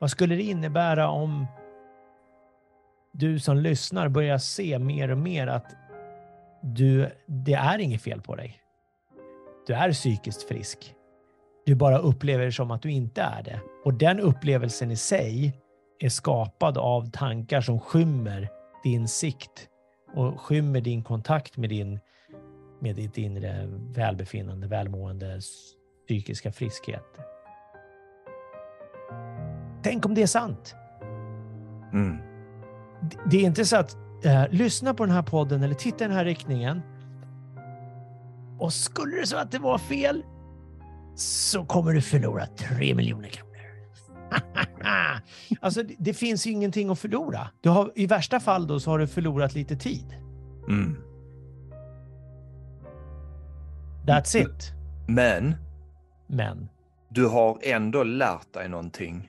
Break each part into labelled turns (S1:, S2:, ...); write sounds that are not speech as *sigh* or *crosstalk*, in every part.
S1: Vad skulle det innebära om du som lyssnar börjar se mer och mer att du, det är inget fel på dig. Du är psykiskt frisk. Du bara upplever det som att du inte är det. Och den upplevelsen i sig är skapad av tankar som skymmer din sikt och skymmer din kontakt med, din, med ditt inre välbefinnande, välmående, psykiska friskhet. Tänk om det är sant?
S2: Mm.
S1: Det är inte så att eh, lyssna på den här podden eller titta i den här riktningen och skulle det så att det var fel så kommer du förlora tre miljoner kronor. *laughs* alltså, det, det finns ingenting att förlora. Du har, I värsta fall då så har du förlorat lite tid.
S2: Mm.
S1: That's it.
S2: Men
S1: Men,
S2: du har ändå lärt dig någonting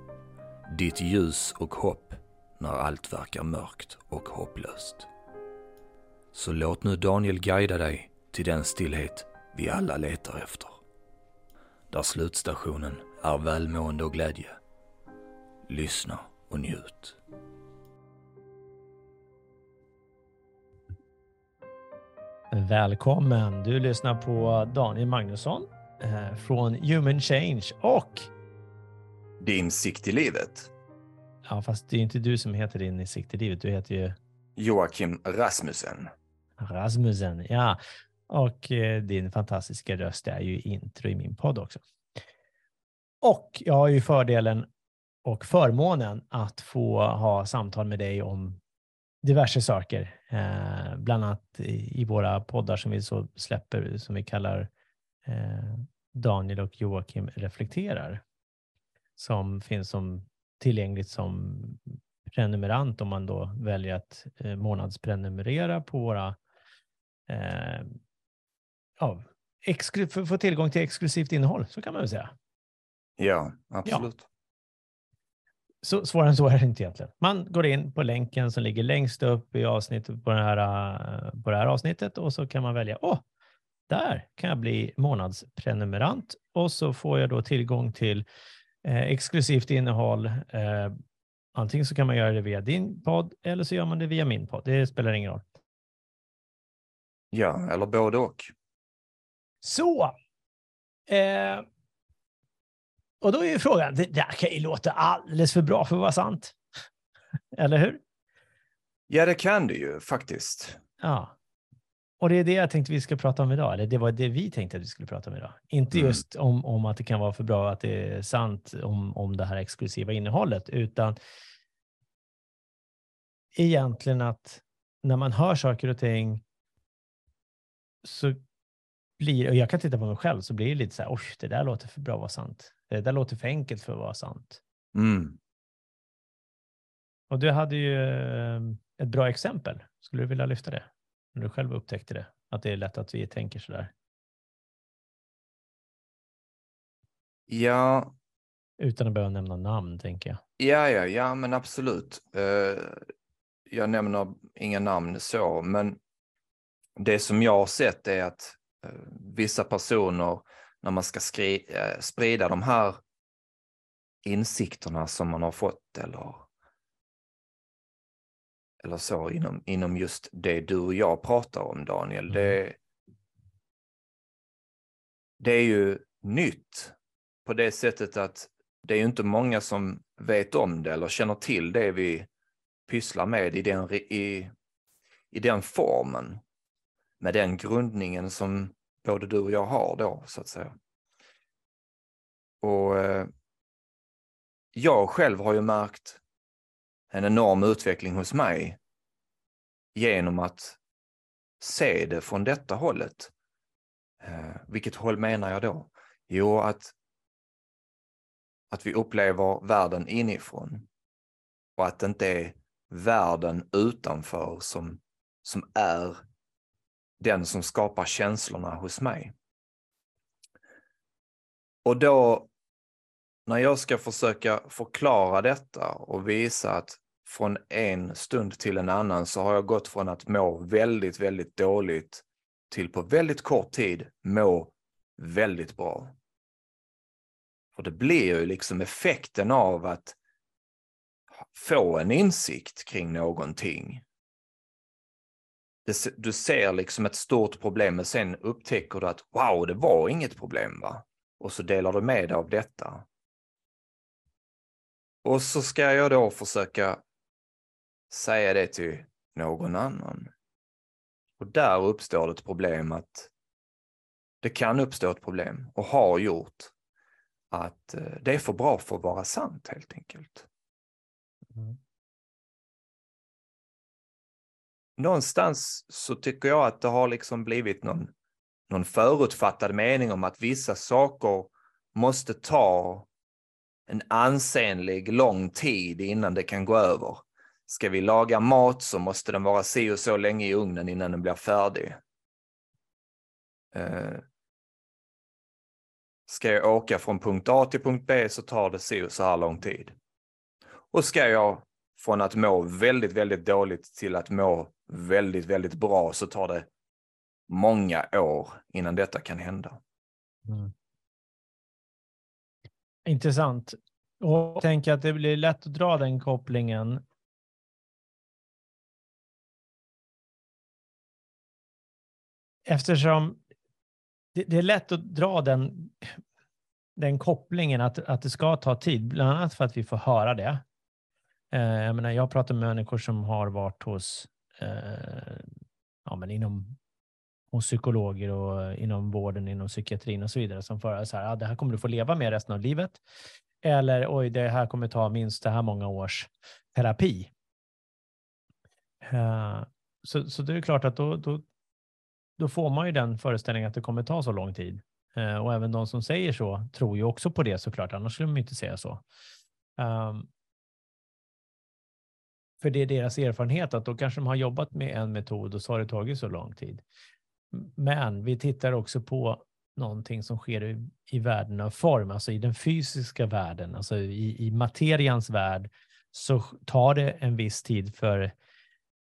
S3: Ditt ljus och hopp när allt verkar mörkt och hopplöst. Så låt nu Daniel guida dig till den stillhet vi alla letar efter. Där slutstationen är välmående och glädje. Lyssna och njut.
S1: Välkommen! Du lyssnar på Daniel Magnusson eh, från Human Change och
S2: din sikt i livet.
S1: Ja, fast det är inte du som heter din sikt i livet. Du heter ju
S2: Joakim Rasmussen.
S1: Rasmussen. Ja, och eh, din fantastiska röst är ju intro i min podd också. Och jag har ju fördelen och förmånen att få ha samtal med dig om diverse saker, eh, bland annat i, i våra poddar som vi så släpper, som vi kallar eh, Daniel och Joakim reflekterar, som finns som tillgängligt som prenumerant om man då väljer att eh, månadsprenumerera på våra eh, ja, för att få tillgång till exklusivt innehåll, så kan man väl säga.
S2: Ja, absolut.
S1: Så svårare än så är det inte egentligen. Man går in på länken som ligger längst upp i avsnittet på, den här, eh, på det här avsnittet och så kan man välja, åh, där kan jag bli månadsprenumerant och så får jag då tillgång till exklusivt innehåll. Eh, antingen så kan man göra det via din podd eller så gör man det via min podd. Det spelar ingen roll.
S2: Ja, eller både och.
S1: Så. Eh, och då är ju frågan, det där kan ju låta alldeles för bra för att vara sant. *laughs* Eller hur?
S2: Ja, det kan du ju faktiskt.
S1: Ja. Och det är det jag tänkte vi ska prata om idag, eller det var det vi tänkte att vi skulle prata om idag. Inte
S2: Mm.
S1: just om, om att det kan vara för bra att det är sant om, om det här exklusiva innehållet, utan egentligen att när man hör saker och ting så blir, och jag kan titta på mig själv, så blir det lite så här, oj, det där låter för bra att vara sant. Det där låter för enkelt för att vara sant.
S2: Mm.
S1: Och du hade ju eh, ett bra exempel. Skulle du vilja lyfta det? När du själv upptäckte det, att det är lätt att vi tänker så där.
S2: Ja,
S1: Utan att behöva nämna namn, tänker jag.
S2: ja, ja, ja, men absolut. Eh, jag nämner inga namn så, men det som jag har sett är att eh, vissa personer, när man ska eh, sprida de här insikterna som man har fått eller, eller så inom, inom just det du och jag pratar om, Daniel,
S1: Mm.
S2: det, det är ju nytt på det sättet att det är ju inte många som vet om det eller känner till det vi pysslar med i den, i, i den formen. Med den grundningen som både du och jag har då, så att säga. Och eh, jag själv har ju märkt en enorm utveckling hos mig genom att se det från detta hållet. Eh, vilket håll menar jag då? Jo, att att vi upplever världen inifrån och att det inte är världen utanför som, som är den som skapar känslorna hos mig. Och då, när jag ska försöka förklara detta och visa att från en stund till en annan så har jag gått från att må väldigt, väldigt dåligt till på väldigt kort tid må väldigt bra. Och det blir ju liksom effekten av att få en insikt kring någonting. Du ser liksom ett stort problem men sen upptäcker du att wow, det var inget problem va? Och så delar du med dig av detta. Och så ska jag då försöka säga det till någon annan. Och där uppstår det ett problem att det kan uppstå ett problem och har gjort att eh, det är för bra för att vara sant helt enkelt. Mm. Någonstans så tycker jag att det har liksom blivit någon, någon förutfattad mening om att vissa saker måste ta en ansenlig lång tid innan det kan gå över. Ska vi laga mat så måste den vara si och så länge i ugnen innan den blir färdig. Eh, ska jag åka från punkt A till punkt B så tar det si och så här lång tid. Och ska jag från att må väldigt, väldigt dåligt till att må väldigt, väldigt bra så tar det många år innan detta kan hända. Mm.
S1: Intressant. Och jag tänker att det blir lätt att dra den kopplingen eftersom det, det, är lätt att dra den, den kopplingen att, att det ska ta tid, bland annat för att vi får höra det. Eh, jag, menar, jag pratar med människor som har varit hos, eh, ja, men inom, hos psykologer och inom vården, inom psykiatrin och så vidare som förare så här, ah, det här kommer du få leva med resten av livet. Eller oj, det här kommer ta minst det här många års terapi. Uh, så, så det är klart att då, då då får man ju den föreställningen att det kommer ta så lång tid. Uh, och även de som säger så tror ju också på det såklart, annars skulle de inte säga så. Um, för det är deras erfarenhet att då kanske de har jobbat med en metod och så har det tagit så lång tid. Men vi tittar också på någonting som sker i, i världen av form, alltså i den fysiska världen, alltså i, i materians värld, så tar det en viss tid för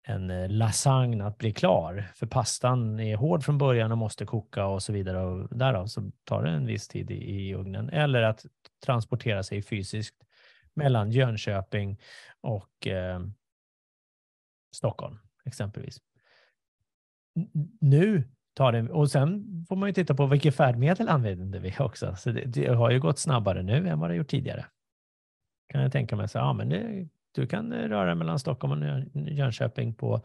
S1: en eh, lasagne att bli klar. För pastan är hård från början och måste koka och så vidare. Och därav så tar det en viss tid i, i ugnen. Eller att transportera sig fysiskt mellan Jönköping och eh, Stockholm exempelvis. Nu tar det, och sen får man ju titta på vilket färdmedel använder vi också. Så det, det, har ju gått snabbare nu än vad det gjort tidigare. Kan jag tänka mig, så, ja men det du kan eh, röra mellan Stockholm och Jönköping på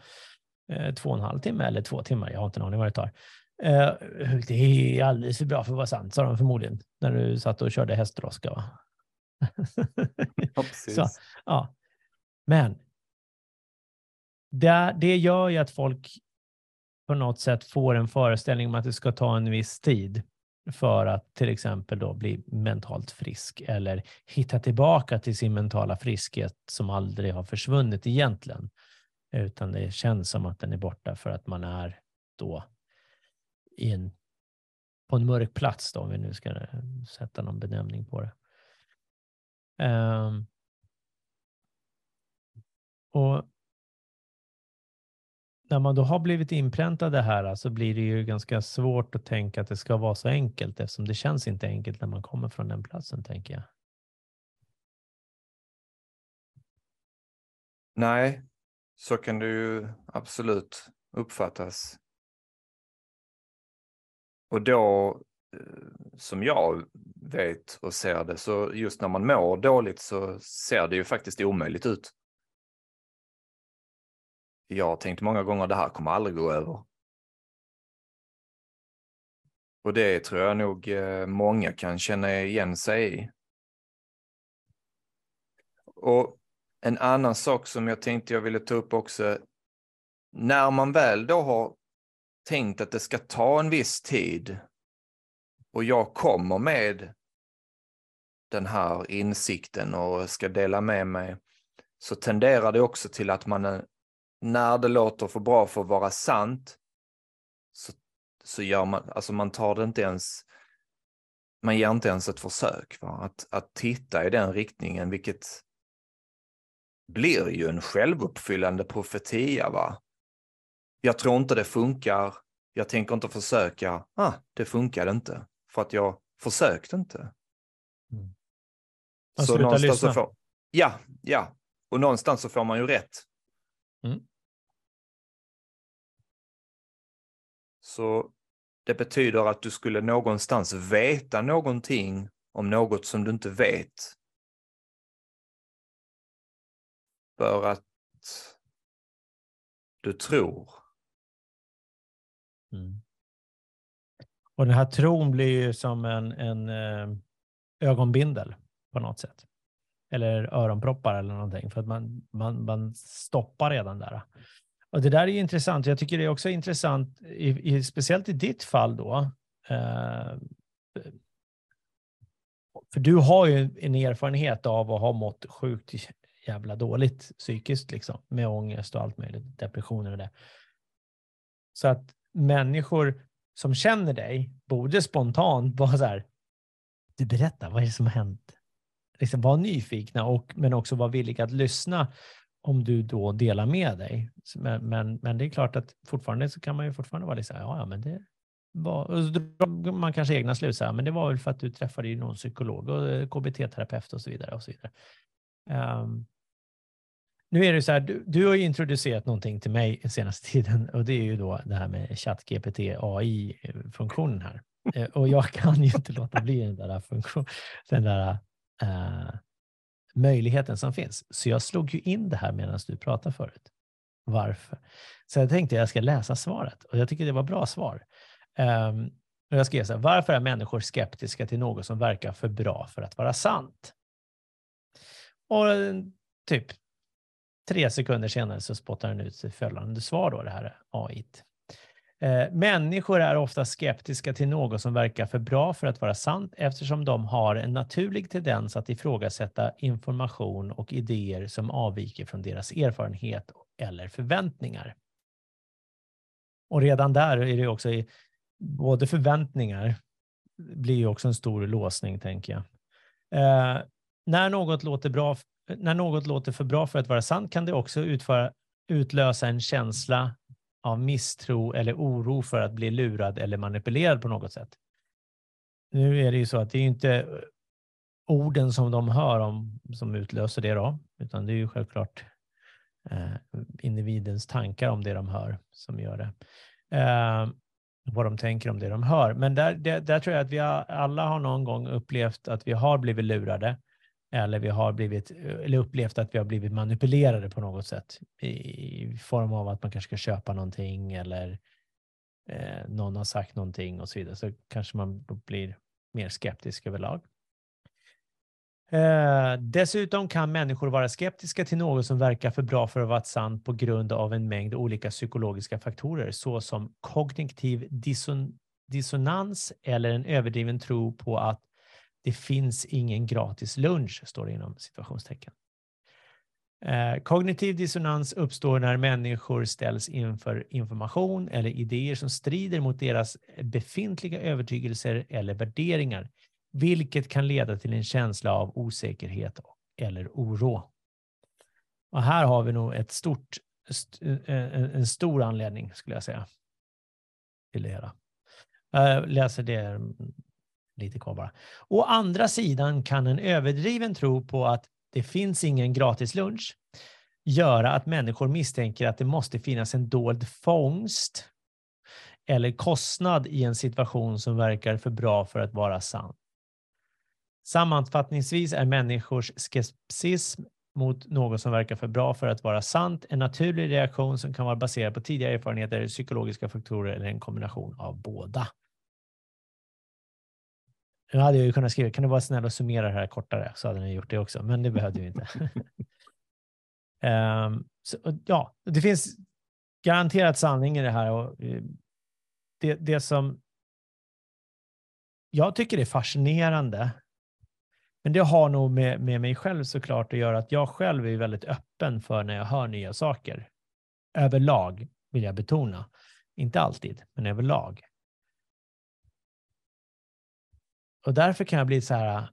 S1: eh, två och en halv timme eller två timmar. Jag har inte en aning vad det tar. Eh, det är alldeles för bra för att vara sant, sa de förmodligen, när du satt och körde hästdroska. Va? *laughs*
S2: ja, Så,
S1: ja. Men det, det gör ju att folk på något sätt får en föreställning om att det ska ta en viss tid för att till exempel då bli mentalt frisk eller hitta tillbaka till sin mentala friskhet som aldrig har försvunnit egentligen. Utan det känns som att den är borta för att man är då i en, på en mörk plats, då, om vi nu ska sätta någon benämning på det. Um, och när man då har blivit inpräntad det här så blir det ju ganska svårt att tänka att det ska vara så enkelt eftersom det känns inte enkelt när man kommer från den platsen, tänker jag.
S2: Nej, så kan det ju absolut uppfattas. Och då, eh, som jag vet och ser det, så just när man mår dåligt så ser det ju faktiskt omöjligt ut jag har tänkt många gånger det här kommer aldrig gå över. Och det tror jag nog eh, många kan känna igen sig i. Och en annan sak som jag tänkte jag ville ta upp också. När man väl då har tänkt att det ska ta en viss tid och jag kommer med den här insikten och ska dela med mig så tenderar det också till att man, eh, när det låter för bra för att vara sant, så, så gör man, alltså man tar det inte ens, man ger inte ens ett försök va? Att, att titta i den riktningen, vilket blir ju en självuppfyllande profetia. Va? Jag tror inte det funkar, jag tänker inte försöka, ah, det funkade inte, för att jag försökte inte. Mm.
S1: så någonstans så får,
S2: ja, ja, och någonstans så får man ju rätt. Mm. Så det betyder att du skulle någonstans veta någonting om något som du inte vet. För att du tror.
S1: Mm. Och den här tron blir ju som en, en eh, ögonbindel på något sätt. Eller öronproppar eller någonting, för att man, man, man stoppar redan där. Och det där är ju intressant. Jag tycker det är också intressant, i, i, speciellt i ditt fall då. Eh, för du har ju en erfarenhet av att ha mått sjukt jävla dåligt psykiskt, liksom, med ångest och allt möjligt, depressioner och det. Så att människor som känner dig borde spontant vara så här, du berättar, vad är det som har hänt? Liksom vara nyfikna, och, men också vara villiga att lyssna om du då delar med dig. Men, men, men det är klart att fortfarande så kan man ju fortfarande vara liksom, ja, ja, men det var, man kanske egna slutsatser, men det var väl för att du träffade ju någon psykolog och eh, KBT-terapeut och så vidare. Och så vidare. Um, nu är det så här, du, du har ju introducerat någonting till mig senaste *laughs* tiden och det är ju då det här med ChatGPT AI-funktionen här. *laughs* Eh, och jag kan ju inte låta bli den där, funktion, den där uh, möjligheten som finns. Så jag slog ju in det här medan du pratade förut. Varför? Så jag tänkte att jag ska läsa svaret och jag tycker det var bra svar. Um, och jag skrev så här, varför är människor skeptiska till något som verkar för bra för att vara sant? Och eh, typ tre sekunder senare så spottar den ut följande svar då, det här AI-t. Eh, människor är ofta skeptiska till något som verkar för bra för att vara sant eftersom de har en naturlig tendens att ifrågasätta information och idéer som avviker från deras erfarenhet eller förväntningar. Och redan där är det också i, både förväntningar blir ju också en stor låsning, tänker jag. Eh, när, något låter bra, när något låter för bra för att vara sant kan det också utföra, utlösa en känsla av misstro eller oro för att bli lurad eller manipulerad på något sätt. Nu är det ju så att det är inte eh, orden som de hör om som utlöser det då, utan det är ju självklart eh, individens tankar om det de hör som gör det. Eh, vad de tänker om det de hör. Men där, där, där tror jag att vi alla har någon gång upplevt att vi har blivit lurade eller vi har blivit, eller upplevt att vi har blivit manipulerade på något sätt i form av att man kanske ska köpa någonting eller eh, någon har sagt någonting och så vidare, så kanske man då blir mer skeptisk överlag. Eh, dessutom kan människor vara skeptiska till något som verkar för bra för att vara sant på grund av en mängd olika psykologiska faktorer såsom kognitiv disson dissonans eller en överdriven tro på att det finns ingen gratis lunch, står det inom situationstecken. Eh, kognitiv dissonans uppstår när människor ställs inför information eller idéer som strider mot deras befintliga övertygelser eller värderingar, vilket kan leda till en känsla av osäkerhet eller oro. Och här har vi nog ett stort, eh, eh, en stor anledning, skulle jag säga, till det hela. Jag läser det lite kvar bara. Å andra sidan kan en överdriven tro på att det finns ingen gratis lunch göra att människor misstänker att det måste finnas en dold fångst eller kostnad i en situation som verkar för bra för att vara sann. Sammanfattningsvis är människors skepsism mot något som verkar för bra för att vara sant en naturlig reaktion som kan vara baserad på tidigare erfarenheter, psykologiska faktorer eller en kombination av båda. Nu hade jag ju kunnat skriva, kan du vara snäll och summera det här kortare? Så hade ni gjort det också, men det behövde vi inte. um, *laughs* så, ja, det finns garanterat sanning i det här. Och eh, det, det som jag tycker är fascinerande Men det har nog med, med mig själv såklart att göra att jag själv är väldigt öppen för när jag hör nya saker. Överlag vill jag betona. Inte alltid, men överlag. Och därför kan jag bli så här.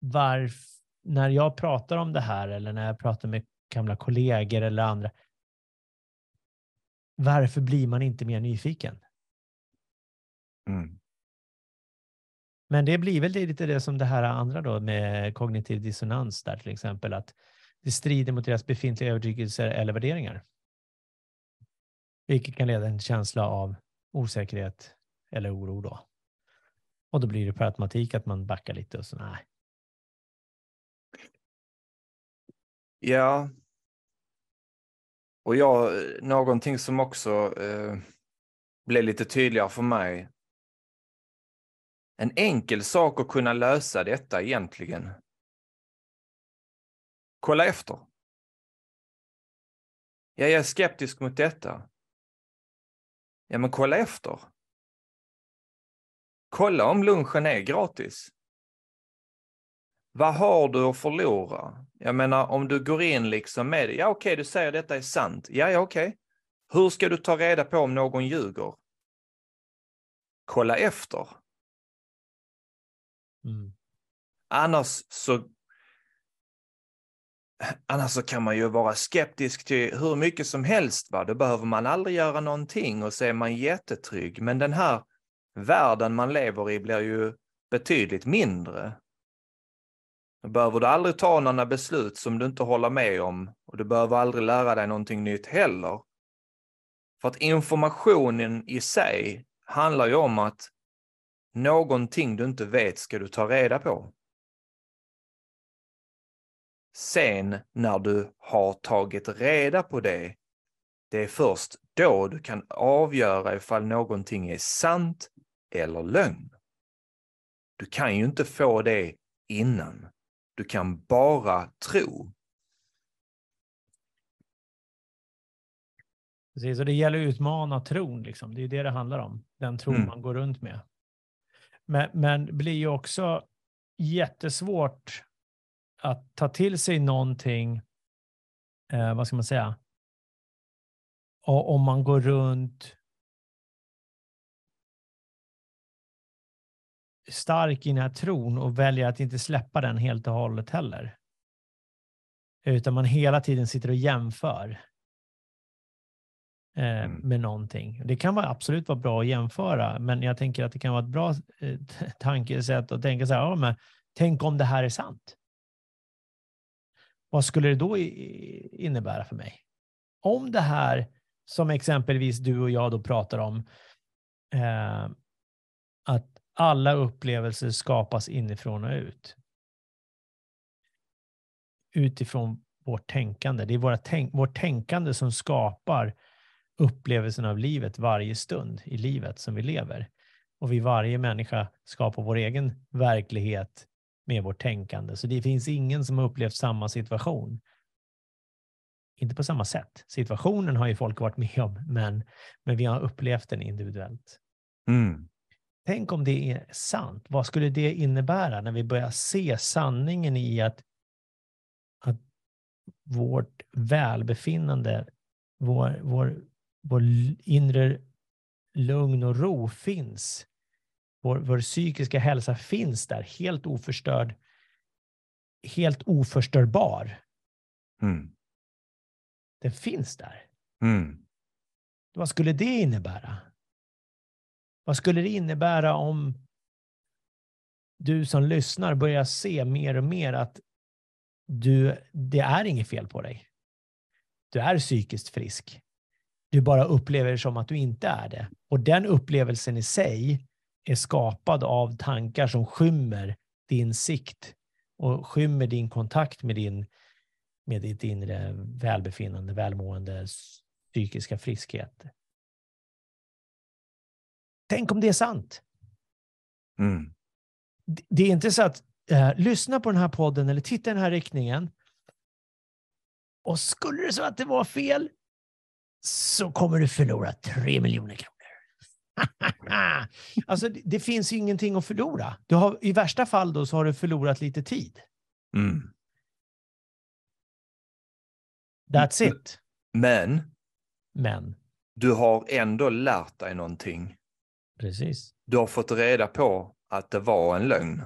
S1: Varf, när jag pratar om det här eller när jag pratar med gamla kollegor eller andra. Varför blir man inte mer nyfiken?
S2: Mm.
S1: Men det blir väl lite det som det här andra då med kognitiv dissonans där till exempel, att det strider mot deras befintliga övertygelser eller värderingar. Vilket kan leda till en känsla av osäkerhet eller oro då. Och då blir det per automatik att man backar lite och så nej.
S2: Ja. Och jag, någonting som också eh, blev lite tydligare för mig. En enkel sak att kunna lösa detta egentligen. Kolla efter. Ja, jag är skeptisk mot detta. Ja, men kolla efter. Kolla om lunchen är gratis. Vad har du att förlora? Jag menar, om du går in liksom med ja okej, okay, du säger detta är sant. Ja, ja okej. Okay. Hur ska du ta reda på om någon ljuger? Kolla efter.
S1: Mm.
S2: Annars så Annars så kan man ju vara skeptisk till hur mycket som helst. Va? Då behöver man aldrig göra någonting och så är man jättetrygg. Men den här världen man lever i blir ju betydligt mindre. Då behöver du aldrig ta några beslut som du inte håller med om och du behöver aldrig lära dig någonting nytt heller. För att informationen i sig handlar ju om att någonting du inte vet ska du ta reda på. Sen när du har tagit reda på det, det är först då du kan avgöra ifall någonting är sant eller lögn. Du kan ju inte få det innan. Du kan bara tro.
S1: Precis, och det gäller att utmana tron. Liksom. Det är det det handlar om. Den tron mm. man går runt med. Men, men det blir ju också jättesvårt att ta till sig någonting, eh, vad ska man säga, och om man går runt stark i den här tron och väljer att inte släppa den helt och hållet heller. Utan man hela tiden sitter och jämför eh, mm. med någonting. Det kan vara, absolut vara bra att jämföra, men jag tänker att det kan vara ett bra eh, tankesätt att tänka så här, ja, men tänk om det här är sant. Vad skulle det då innebära för mig? Om det här, som exempelvis du och jag då pratar om, eh, att alla upplevelser skapas inifrån och ut. Utifrån vårt tänkande. Det är våra tänk vårt tänkande som skapar upplevelsen av livet varje stund i livet som vi lever. Och vi varje människa skapar vår egen verklighet med vårt tänkande. Så det finns ingen som har upplevt samma situation. Inte på samma sätt. Situationen har ju folk varit med om, men, men vi har upplevt den individuellt.
S2: Mm.
S1: Tänk om det är sant. Vad skulle det innebära när vi börjar se sanningen i att, att vårt välbefinnande, vår, vår, vår inre lugn och ro finns. Vår, vår psykiska hälsa finns där, helt oförstörd, helt oförstörbar.
S2: Mm.
S1: Den finns där.
S2: Mm.
S1: Vad skulle det innebära? Vad skulle det innebära om du som lyssnar börjar se mer och mer att du, det är inget fel på dig. Du är psykiskt frisk. Du bara upplever det som att du inte är det. Och den upplevelsen i sig är skapad av tankar som skymmer din sikt och skymmer din kontakt med, din, med ditt inre välbefinnande, välmående, psykiska friskhet. Tänk om det är sant.
S2: Mm.
S1: Det är inte så att eh, lyssna på den här podden eller titta i den här riktningen. Och skulle det så att det var fel så kommer du förlora tre miljoner kronor. *laughs* Alltså, det, det finns ingenting att förlora. Du har, I värsta fall då så har du förlorat lite tid.
S2: Mm.
S1: That's it.
S2: Men
S1: Men,
S2: du har ändå lärt dig någonting.
S1: Precis.
S2: Du har fått reda på att det var en lögn.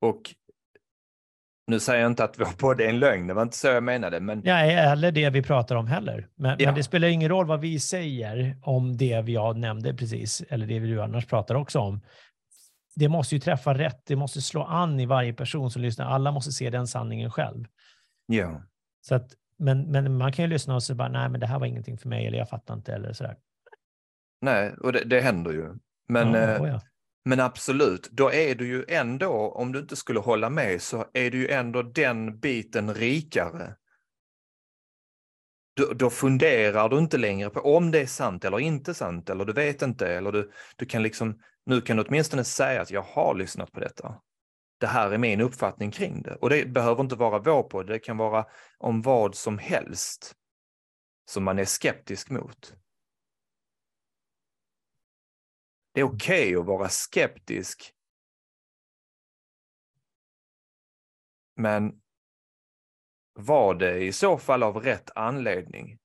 S2: Och nu säger jag inte att vår podd är en lögn, det var inte så jag menade, men
S1: Ja, eller det vi pratar om heller. Men,
S2: Ja.
S1: men det spelar ingen roll vad vi säger om det jag nämnde precis, eller det vi annars pratar också om. Det måste ju träffa rätt, det måste slå an i varje person som lyssnar. Alla måste se den sanningen själv.
S2: ja.
S1: Så att, men, men man kan ju lyssna och säga bara, nej men det här var ingenting för mig, eller jag fattar inte, eller sådär.
S2: Nej, och det, det händer ju. Men,
S1: ja,
S2: eh,
S1: ja.
S2: men absolut, då är du ju ändå, om du inte skulle hålla med, så är du ju ändå den biten rikare. Då, då funderar du inte längre på om det är sant eller inte sant, eller du vet inte, eller du, du kan liksom, nu kan du åtminstone säga att jag har lyssnat på detta. Det här är min uppfattning kring det. Och det behöver inte vara vår på det kan vara om vad som helst som man är skeptisk mot. Det är okej att vara skeptisk. Men var det i så fall av rätt anledning?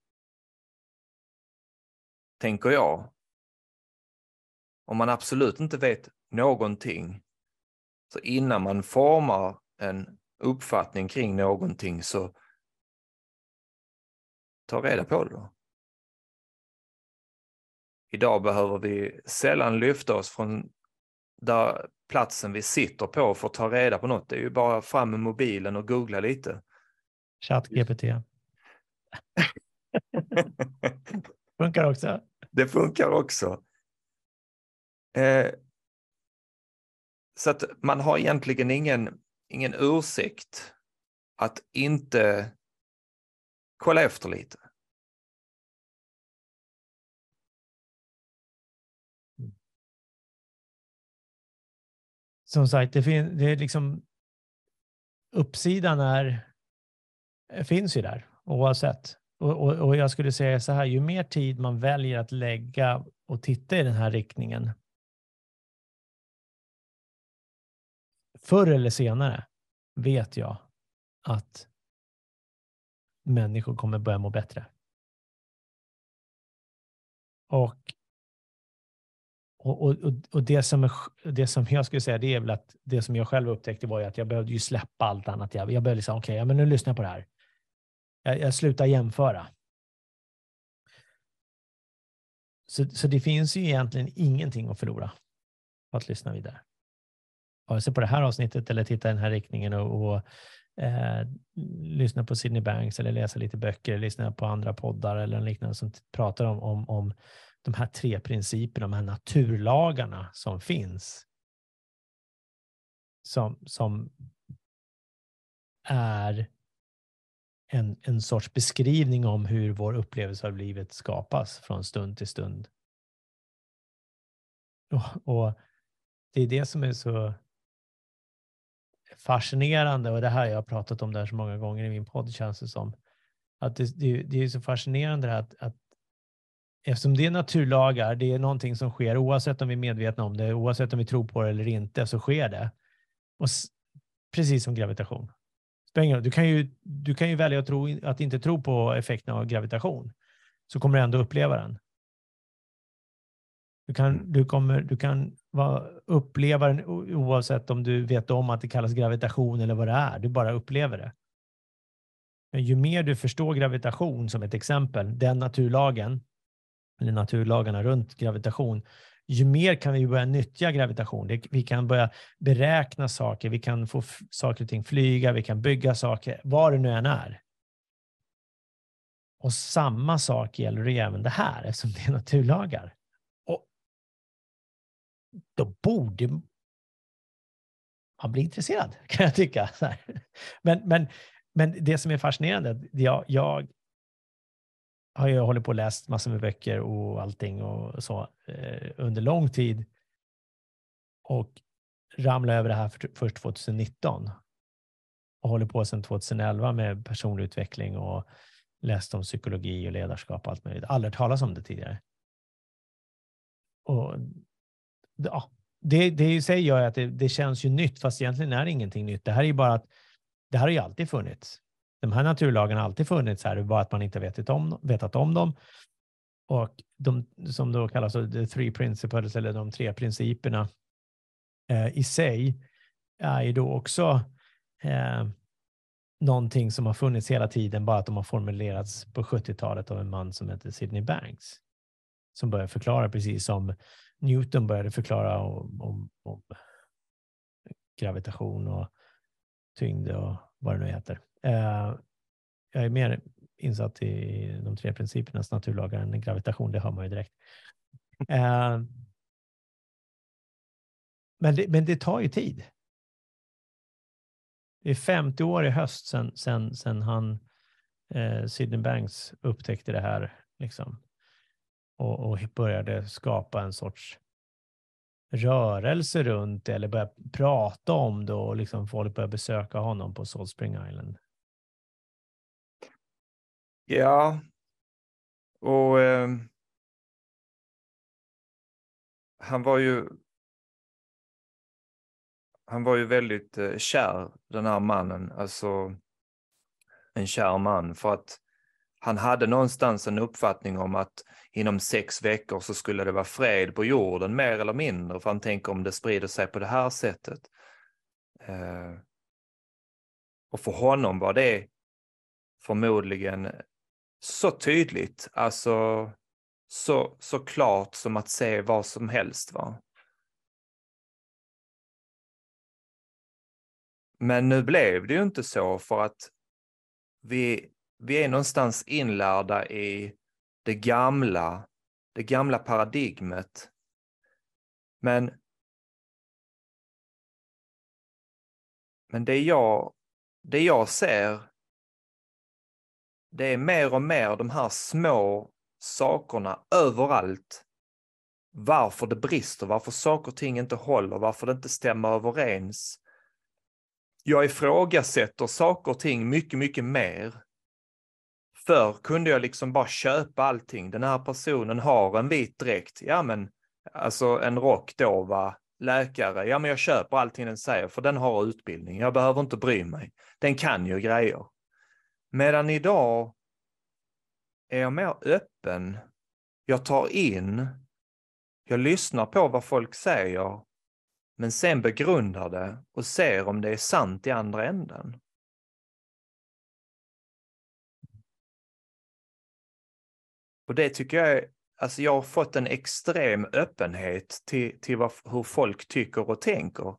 S2: Tänker jag. Om man absolut inte vet någonting, så innan man formar en uppfattning kring någonting så ta reda på det då. Idag behöver vi sällan lyfta oss från där platsen vi sitter på för att ta reda på något. Det är ju bara fram med mobilen och googla lite.
S1: Chatt GPT. *laughs* Funkar också.
S2: det funkar också. Eh, så att man har egentligen ingen, ingen ursäkt att inte kolla efter lite.
S1: Som sagt, det, fin- det är liksom uppsidan är, finns ju där oavsett. Och, och, och jag skulle säga så här, ju mer tid man väljer att lägga och titta i den här riktningen, förr eller senare vet jag att människor kommer börja må bättre. Och, och, och, och- det, som är, det som jag skulle säga, det är väl att det som jag själv upptäckte var ju att jag behövde ju släppa allt annat. Jag, jag behövde liksom, okej, ja, men nu lyssnar jag på det här. Jag, jag slutar jämföra. Så, så det finns ju egentligen ingenting att förlora på att lyssna vidare. Vare sig på det här avsnittet eller titta i den här riktningen och, och eh, lyssna på Sydney Banks eller läsa lite böcker, lyssna på andra poddar eller liknande som pratar om, om, om de här tre principerna, de här naturlagarna som finns. Som, som är en, en sorts beskrivning om hur vår upplevelse av livet skapas från stund till stund. Och, och det är det som är så fascinerande och det här jag har pratat om där så många gånger i min podd känns det som. Att det, det, det är så fascinerande det här att, att eftersom det är naturlagar, det är någonting som sker oavsett om vi är medvetna om det, oavsett om vi tror på det eller inte, så sker det. Och precis som gravitation. Du kan ju, du kan ju välja att, tro, att inte tro på effekten av gravitation, så kommer du ändå uppleva den. Du kan, du kommer, du kan vara, uppleva den oavsett om du vet om att det kallas gravitation eller vad det är. Du bara upplever det. Men ju mer du förstår gravitation som ett exempel, den naturlagen, eller naturlagarna runt gravitation, ju mer kan vi börja nyttja gravitation. Vi kan börja beräkna saker, vi kan få saker och ting flyga, vi kan bygga saker, vad det nu än är. Och samma sak gäller ju även det här, eftersom det är naturlagar. Och då borde man bli intresserad, kan jag tycka. Men, men, men det som är fascinerande, jag, jag har jag hållit på och läst massor med böcker och allting och så eh, under lång tid. Och ramlade över det här för, först 2019. Och håller på sedan 2011 med personlig utveckling och läst om psykologi och ledarskap och allt möjligt. Aldrig hört talas om det tidigare. och, ja, det, det i sig gör att det, det, känns ju nytt, fast egentligen är det ingenting nytt. Det här är ju bara att det här har ju alltid funnits. De här naturlagarna har alltid funnits här, bara att man inte vetat om, vetat om dem. Och de som då kallas the three principles, eller de tre principerna eh, i sig, är ju då också eh, någonting som har funnits hela tiden, bara att de har formulerats på 70-talet av en man som heter Sidney Banks. Som började förklara precis som Newton började förklara om, om, om gravitation och tyngd och vad det nu heter. Eh, jag är mer insatt i de tre principernas naturlagar än gravitation, det hör man ju direkt. Eh, men, det, men det tar ju tid. Det är 50 år i höst sedan sen, sen han, eh, Sidney Banks, upptäckte det här liksom, och, och började skapa en sorts rörelse runt det eller börja prata om det och liksom folk började besöka honom på Salt Spring Island.
S2: Ja, och eh, han var ju han var ju väldigt eh, kär, den här mannen, alltså en kär man, för att han hade någonstans en uppfattning om att inom sex veckor så skulle det vara fred på jorden, mer eller mindre, för han tänker om det sprider sig på det här sättet. Eh, och för honom var det förmodligen så tydligt, alltså så, så klart som att se vad som helst. Va? Men nu blev det ju inte så för att vi, vi är någonstans inlärda i det gamla, det gamla paradigmet. Men, men det, jag, det jag ser, det är mer och mer de här små sakerna överallt. Varför det brister, varför saker och ting inte håller, varför det inte stämmer överens jag ifrågasätter saker och ting mycket, mycket mer. Förr kunde jag liksom bara köpa allting. Den här personen har en vit dräkt. Ja, men alltså en rock då va, läkare. Ja, men jag köper allting den säger för den har utbildning. Jag behöver inte bry mig. Den kan ju grejer. Medan idag är jag mer öppen. Jag tar in. Jag lyssnar på vad folk säger men sen begrundar det och ser om det är sant i andra änden. Och det tycker jag är, alltså jag har fått en extrem öppenhet till, till vad, hur folk tycker och tänker.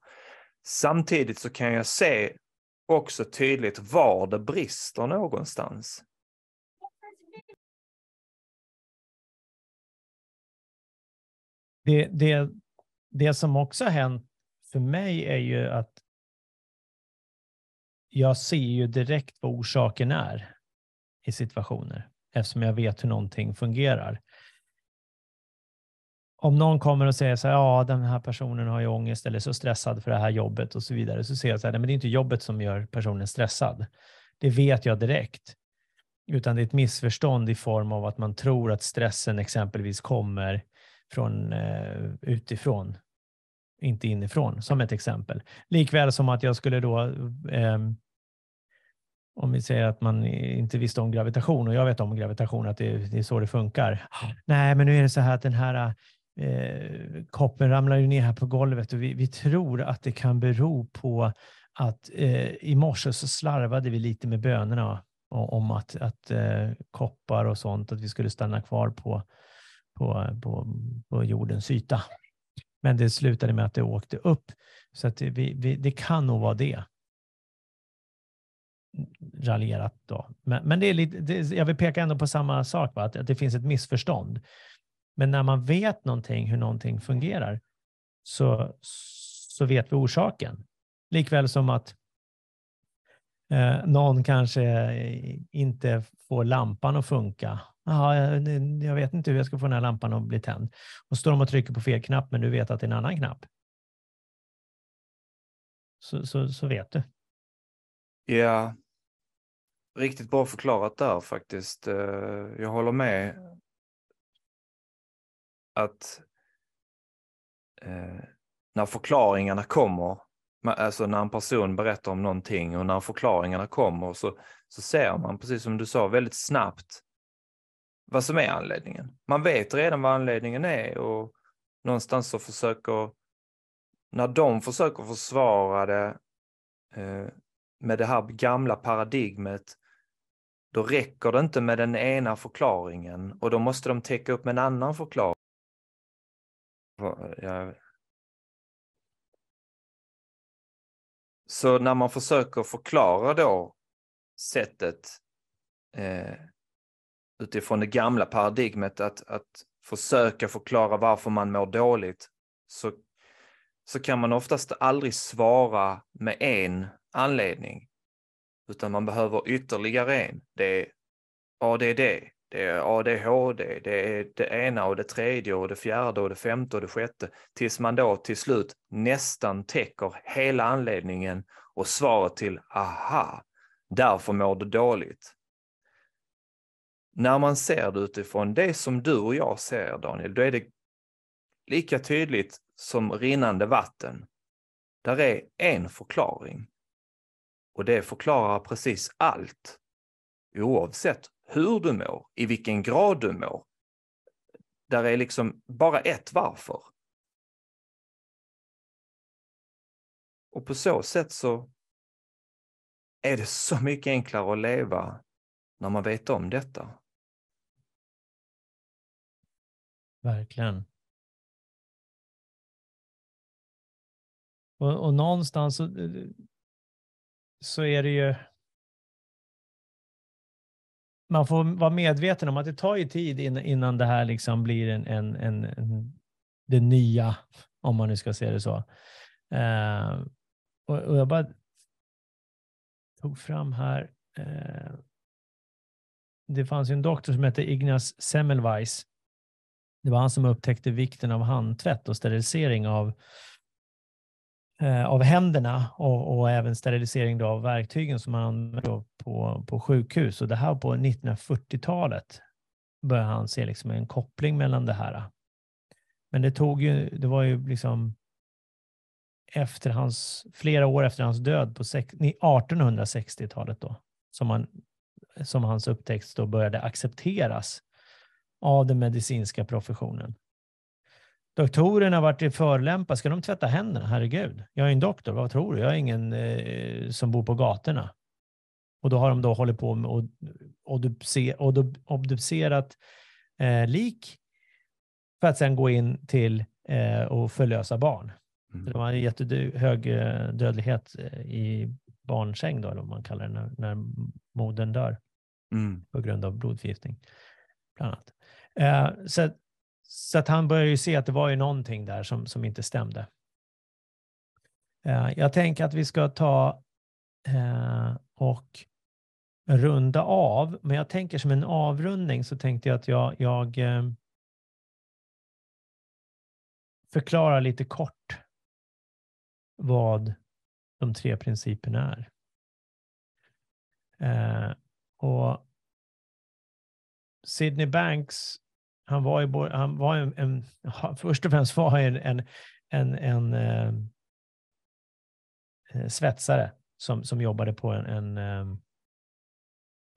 S2: Samtidigt så kan jag se också tydligt var det brister någonstans.
S1: Det, det, det som också har hänt för mig är ju att jag ser ju direkt vad orsaken är i situationer eftersom jag vet hur någonting fungerar. Om någon kommer och säger så här, ja, den här personen har ju ångest eller är så stressad för det här jobbet och så vidare, så ser jag så här, nej, men det är inte jobbet som gör personen stressad. Det vet jag direkt. Utan det är ett missförstånd i form av att man tror att stressen exempelvis kommer från eh, utifrån inte inifrån, som ett exempel. Likväl som att jag skulle då, eh, om vi säger att man inte visste om gravitation och jag vet om gravitation, att det, det är så det funkar. Nej, men nu är det så här att den här eh, koppen ramlar ju ner här på golvet och vi, vi tror att det kan bero på att eh, i morse så slarvade vi lite med bönorna om att, att eh, koppar och sånt, att vi skulle stanna kvar på, på, på, på jordens yta. Men det slutade med att det åkte upp. Så att vi, vi, det kan nog vara det. Raljerat då. Men, men det är lite, det, jag vill peka ändå på samma sak, va? Att, att det finns ett missförstånd. Men när man vet någonting, hur någonting fungerar, så, så vet vi orsaken. Likväl som att eh, någon kanske inte får lampan att funka Aha, jag, jag vet inte hur jag ska få den här lampan att bli tänd. Och står de och trycker på fel knapp, men du vet att det är en annan knapp. Så, så, så vet du.
S2: Ja, riktigt bra förklarat där faktiskt. Eh, jag håller med att eh, när förklaringarna kommer, alltså när en person berättar om någonting och när förklaringarna kommer så, så ser man, precis som du sa, väldigt snabbt vad som är anledningen. Man vet redan vad anledningen är och någonstans så försöker, när de försöker försvara det eh, med det här gamla paradigmet, då räcker det inte med den ena förklaringen och då måste de täcka upp med en annan förklaring. Så när man försöker förklara då sättet eh, utifrån det gamla paradigmet att, att försöka förklara varför man mår dåligt så, så kan man oftast aldrig svara med en anledning. Utan man behöver ytterligare en. Det är ADD, det är Eh, det är ADHD, det är det ena och det tredje och det fjärde och det femte och det sjätte. Tills man då till slut nästan täcker hela anledningen och svaret till aha, därför mår du dåligt. När man ser det utifrån det som du och jag ser, Daniel, då är det lika tydligt som rinnande vatten. Där är en förklaring. Och det förklarar precis allt. Oavsett hur du mår, i vilken grad du mår. Där är liksom bara ett varför. Och på så sätt så är det så mycket enklare att leva när man vet om detta.
S1: Verkligen. Och, och någonstans så, så är det ju man får vara medveten om att det tar ju tid innan, det här liksom blir en, en, en, en, det nya, om man nu ska se det så. Eh, och, och, jag bara tog fram här. Eh, det fanns ju en doktor som hette Ignaz Semmelweis. Det var han som upptäckte vikten av handtvätt och sterilisering av Eh, av händerna och, och, även sterilisering av verktygen som man använde på, på sjukhus. Och det här på 1940-talet började han se liksom en koppling mellan det här. Men det tog ju, det var ju liksom efter hans, flera år efter hans död på 1860-talet då, som, han, som hans upptäckt då började accepteras av den medicinska professionen. Doktorerna varit förolämpade. Ska de tvätta händerna? Herregud, jag är en doktor. Vad tror du? Jag är ingen eh, som bor på gatorna. Och då har de då hållit på med att obducerat eh, lik för att sedan gå in till eh, och förlösa barn. Mm. Det var en jättehög eh, dödlighet eh, i barnsäng, då, eller vad man kallar det, när, när modern dör mm. på grund av blodförgiftning. Bland annat. Eh, så så att han började ju se att det var ju någonting där som, som inte stämde. Eh, jag tänker att vi ska ta eh, och runda av, men jag tänker som en avrundning så tänkte jag att jag, jag eh, förklarar lite kort vad de tre principerna är. och Sydney Banks han var ju han var en, en *laughs* först och främst var han en, en, en, en eh, eh, svetsare som, som jobbade på en, en, eh,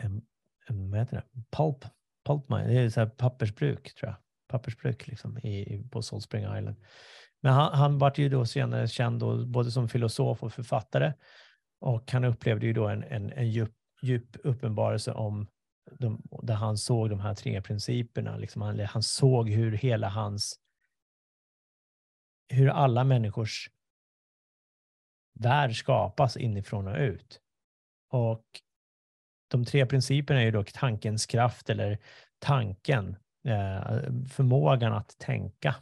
S1: en, en vad heter det? Pulp, pulp mine. det är så pappersbruk tror jag. Pappersbruk liksom i, på Salt Spring Island. Men han, han var ju då senare känd då, både som filosof och författare och han upplevde ju då en, en, en djup, djup uppenbarelse om de, där han såg de här tre principerna. Liksom han, han såg hur hela hans, hur alla människors värld skapas inifrån och ut. Och de tre principerna är ju dock tankens kraft eller tanken, eh, förmågan att tänka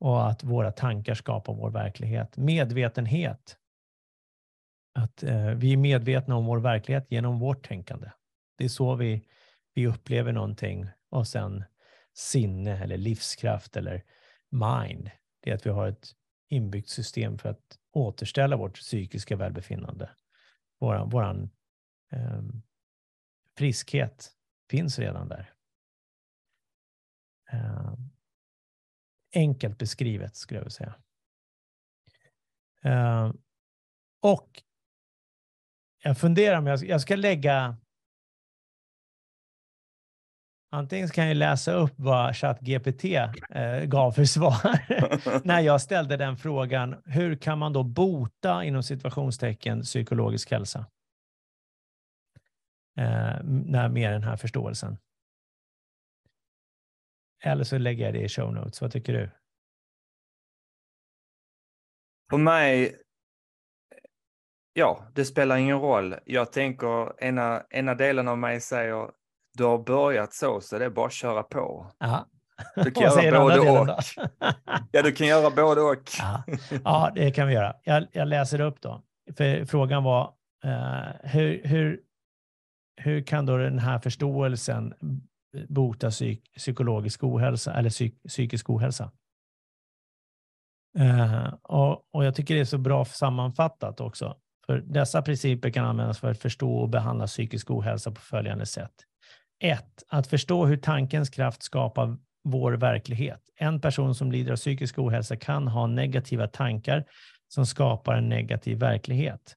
S1: och att våra tankar skapar vår verklighet. Medvetenhet. Att eh, vi är medvetna om vår verklighet genom vårt tänkande. Det är så vi, vi upplever någonting och sen sinne eller livskraft eller mind. Det är att vi har ett inbyggt system för att återställa vårt psykiska välbefinnande. Våran, våran eh, friskhet finns redan där. Eh, enkelt beskrivet skulle jag vilja säga. Eh, och jag funderar om jag, jag ska lägga Antingen kan jag läsa upp vad ChatGPT eh, gav för svar *laughs* när jag ställde den frågan. Hur kan man då bota inom situationstecken psykologisk hälsa? Eh, med den här förståelsen. Eller så lägger jag det i show notes. Vad tycker du?
S2: För mig, ja, det spelar ingen roll. Jag tänker, ena, ena delen av mig säger, du har börjat så, så det är bara att köra på.
S1: Ja.
S2: Du kan *laughs* göra både och. *laughs* ja, du kan göra både och.
S1: ja. ja, det kan vi göra. Jag, jag läser upp då. För frågan var, uh, hur, hur, hur kan då den här förståelsen bota psyk, psykologisk ohälsa eller psyk, psykisk ohälsa? Uh, och, och, jag tycker det är så bra sammanfattat också. För dessa principer kan användas för att förstå och behandla psykisk ohälsa på följande sätt. 1. Att förstå hur tankens kraft skapar vår verklighet. En person som lider av psykisk ohälsa kan ha negativa tankar som skapar en negativ verklighet.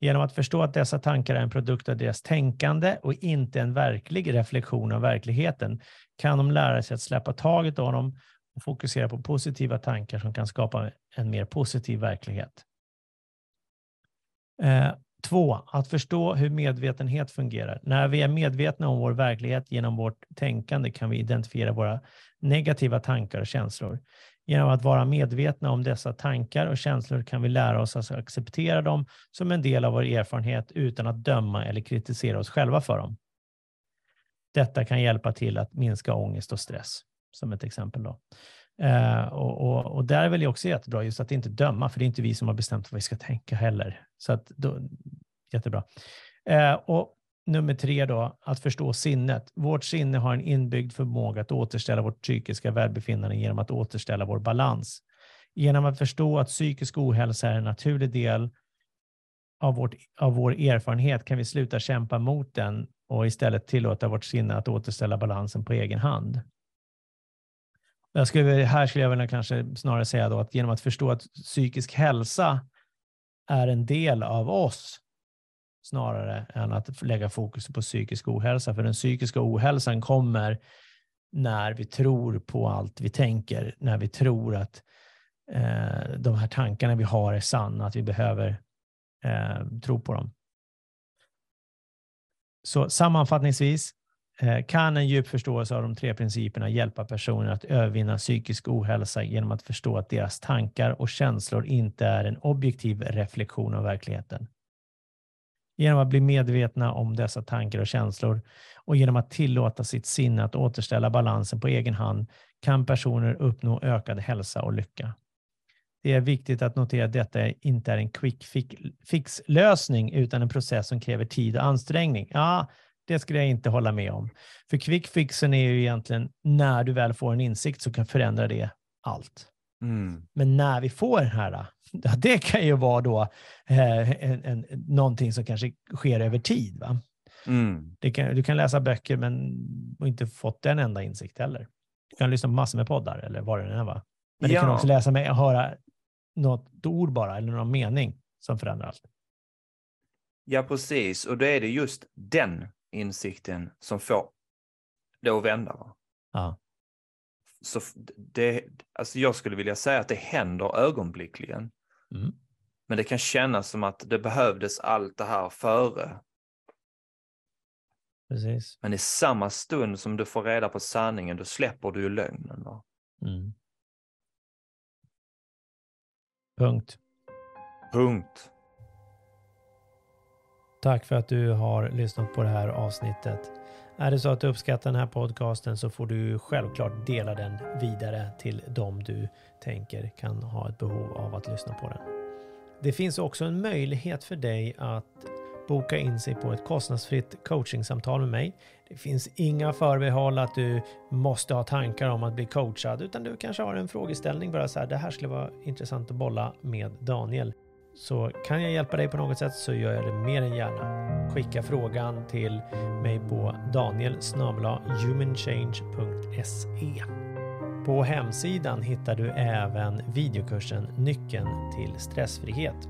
S1: Genom att förstå att dessa tankar är en produkt av deras tänkande och inte en verklig reflektion av verkligheten kan de lära sig att släppa taget av dem och fokusera på positiva tankar som kan skapa en mer positiv verklighet. Eh, Två, att förstå hur medvetenhet fungerar. När vi är medvetna om vår verklighet genom vårt tänkande kan vi identifiera våra negativa tankar och känslor. Genom att vara medvetna om dessa tankar och känslor kan vi lära oss att acceptera dem som en del av vår erfarenhet utan att döma eller kritisera oss själva för dem. Detta kan hjälpa till att minska ångest och stress, som ett exempel. Då. Eh, och, och, och, där är väl också jättebra, just att inte döma, för det är inte vi som har bestämt vad vi ska tänka heller. Så att då, jättebra. Eh, och nummer tre då, att förstå sinnet. Vårt sinne har en inbyggd förmåga att återställa vårt psykiska välbefinnande genom att återställa vår balans. Genom att förstå att psykisk ohälsa är en naturlig del av, vårt, av vår erfarenhet kan vi sluta kämpa mot den och istället tillåta vårt sinne att återställa balansen på egen hand. Jag skulle, här skulle jag vilja kanske snarare säga då att genom att förstå att psykisk hälsa är en del av oss snarare än att lägga fokus på psykisk ohälsa. För den psykiska ohälsan kommer när vi tror på allt vi tänker, när vi tror att eh, de här tankarna vi har är sanna, att vi behöver eh, tro på dem. Så sammanfattningsvis Eh, kan en djup förståelse av de tre principerna hjälpa personer att övervinna psykisk ohälsa genom att förstå att deras tankar och känslor inte är en objektiv reflektion av verkligheten. Genom att bli medvetna om dessa tankar och känslor och genom att tillåta sitt sinne att återställa balansen på egen hand kan personer uppnå ökad hälsa och lycka. Det är viktigt att notera att detta inte är en quick fix-lösning utan en process som kräver tid och ansträngning. Ja, det skulle jag inte hålla med om. För quick fixen är ju egentligen när du väl får en insikt så kan förändra det allt. Mm. Men när vi får den här *laughs* det kan ju vara då eh, en, en, någonting som kanske sker över tid. Va? Mm. Kan, du kan läsa böcker men inte fått en enda insikt heller. Du kan lyssna på massor med poddar eller vad det än är. Va? Men ja. du kan också läsa med, höra något ord bara eller någon mening som förändrar allt.
S2: Ja, precis. Och då är det just den insikten som får det att vända. Va? Ja. Så det, alltså jag skulle vilja säga att det händer ögonblickligen. Mm. Men det kan kännas som att det behövdes allt det här före.
S1: Precis.
S2: Men i samma stund som du får reda på sanningen, då släpper du ju lögnen. Va? Mm.
S1: Punkt.
S2: Punkt.
S1: Tack för att du har lyssnat på det här avsnittet. Är det så att du uppskattar den här podcasten så får du självklart dela den vidare till dem du tänker kan ha ett behov av att lyssna på den. Det finns också en möjlighet för dig att boka in sig på ett kostnadsfritt coachingsamtal med mig. Det finns inga förbehåll att du måste ha tankar om att bli coachad utan du kanske har en frågeställning bara så här. Det här skulle vara intressant att bolla med Daniel. Så kan jag hjälpa dig på något sätt så gör jag det mer än gärna. Skicka frågan till mig på daniel humanchange.se På hemsidan hittar du även videokursen Nyckeln till stressfrihet.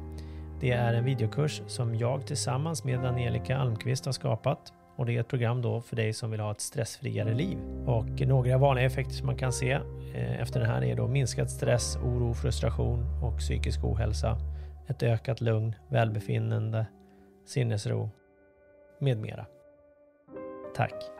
S1: Det är en videokurs som jag tillsammans med Angelica Almqvist har skapat och det är ett program då för dig som vill ha ett stressfriare liv. Och några vanliga effekter som man kan se eh, efter den här är då minskad stress, oro, frustration och psykisk ohälsa, ett ökat lugn, välbefinnande, sinnesro med mera. Tack!